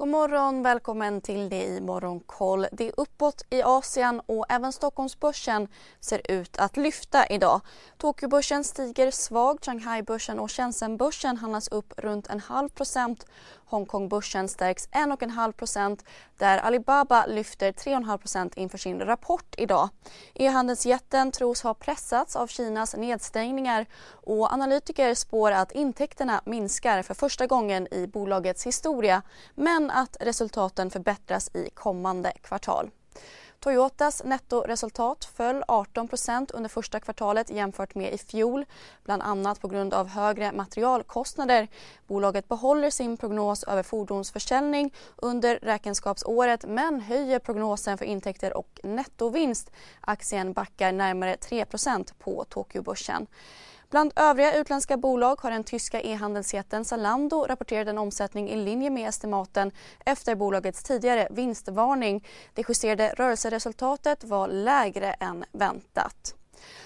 God morgon, välkommen till det i Morgonkoll. Det är uppåt i Asien och även Stockholmsbörsen ser ut att lyfta idag. Tokyobörsen stiger svagt, Shanghaibörsen och Shenzhenbörsen handlas upp runt en halv procent. Hongkongbörsen stärks 1,5 där Alibaba lyfter 3,5 inför sin rapport idag. E-handelsjätten tros ha pressats av Kinas nedstängningar och analytiker spår att intäkterna minskar för första gången i bolagets historia men att resultaten förbättras i kommande kvartal. Toyotas nettoresultat föll 18% under första kvartalet jämfört med i fjol, bland annat på grund av högre materialkostnader. Bolaget behåller sin prognos över fordonsförsäljning under räkenskapsåret men höjer prognosen för intäkter och nettovinst. Aktien backar närmare 3% på Tokyobörsen. Bland övriga utländska bolag har den tyska e-handelsjätten Zalando rapporterat en omsättning i linje med estimaten efter bolagets tidigare vinstvarning. Det justerade rörelseresultatet var lägre än väntat.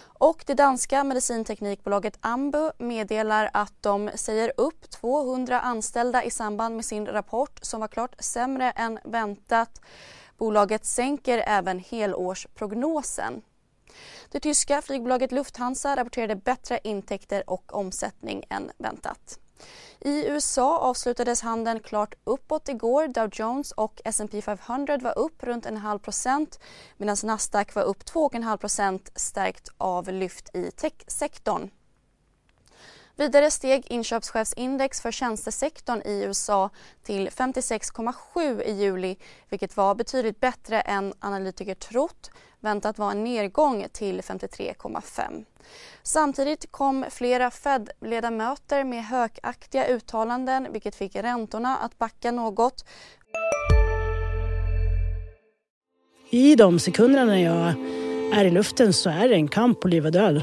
Och det danska medicinteknikbolaget Ambu meddelar att de säger upp 200 anställda i samband med sin rapport som var klart sämre än väntat. Bolaget sänker även helårsprognosen. Det tyska flygbolaget Lufthansa rapporterade bättre intäkter och omsättning än väntat. I USA avslutades handeln klart uppåt igår. Dow Jones och S&P 500 var upp runt en halv procent medan Nasdaq var upp 2,5 procent stärkt av lyft i techsektorn. Vidare steg inköpschefsindex för tjänstesektorn i USA till 56,7 i juli vilket var betydligt bättre än analytiker trott. Väntat var en nedgång till 53,5. Samtidigt kom flera Fed-ledamöter med hökaktiga uttalanden vilket fick räntorna att backa något. I de sekunderna när jag är i luften så är det en kamp på liv och död.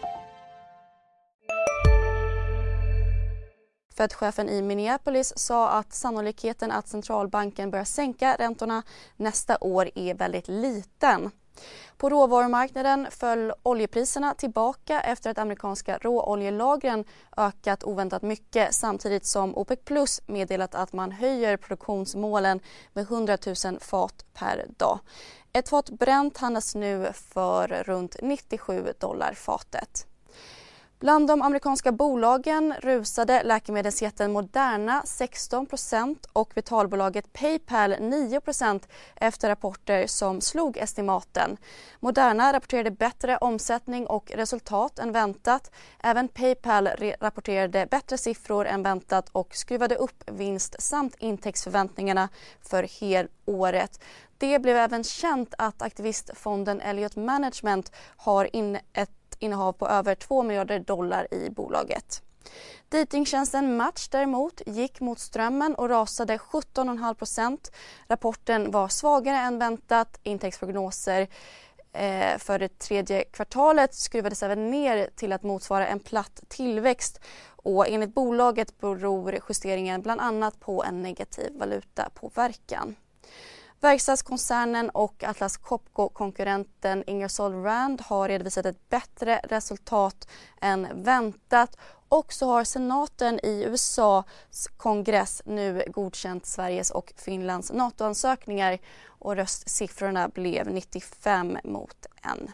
Fed-chefen i Minneapolis sa att sannolikheten att centralbanken börjar sänka räntorna nästa år är väldigt liten. På råvarumarknaden föll oljepriserna tillbaka efter att amerikanska råoljelagren ökat oväntat mycket samtidigt som OPEC Plus meddelat att man höjer produktionsmålen med 100 000 fat per dag. Ett fat bränt handlas nu för runt 97 dollar fatet. Bland de amerikanska bolagen rusade läkemedelsjätten Moderna 16% och betalbolaget Paypal 9% efter rapporter som slog estimaten. Moderna rapporterade bättre omsättning och resultat än väntat. Även Paypal rapporterade bättre siffror än väntat och skruvade upp vinst samt intäktsförväntningarna för helåret. Det blev även känt att aktivistfonden Elliot Management har in ett innehav på över 2 miljarder dollar i bolaget. Dejtingtjänsten Match däremot gick mot strömmen och rasade 17,5% Rapporten var svagare än väntat. Intäktsprognoser eh, för det tredje kvartalet skruvades även ner till att motsvara en platt tillväxt och enligt bolaget beror justeringen bland annat på en negativ valutapåverkan. Verkstadskoncernen och Atlas Copco-konkurrenten Ingersoll Rand har redovisat ett bättre resultat än väntat och så har senaten i USAs kongress nu godkänt Sveriges och Finlands NATO-ansökningar och röstsiffrorna blev 95 mot 1.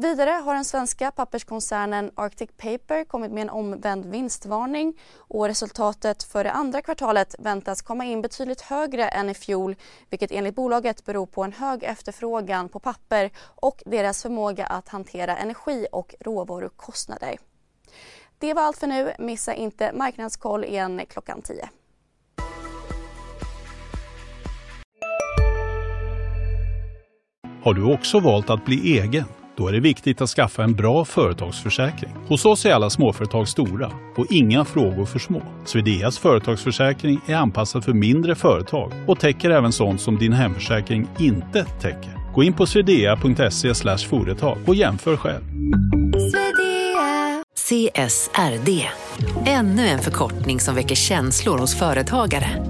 Vidare har den svenska papperskoncernen Arctic Paper kommit med en omvänd vinstvarning och resultatet för det andra kvartalet väntas komma in betydligt högre än i fjol vilket enligt bolaget beror på en hög efterfrågan på papper och deras förmåga att hantera energi och råvarukostnader. Det var allt för nu. Missa inte Marknadskoll igen klockan 10. Har du också valt att bli egen? Då är det viktigt att skaffa en bra företagsförsäkring. Hos oss är alla småföretag stora och inga frågor för små. Swedeas företagsförsäkring är anpassad för mindre företag och täcker även sånt som din hemförsäkring inte täcker. Gå in på swedea.se företag och jämför själv. CSRD, ännu en förkortning som väcker känslor hos företagare.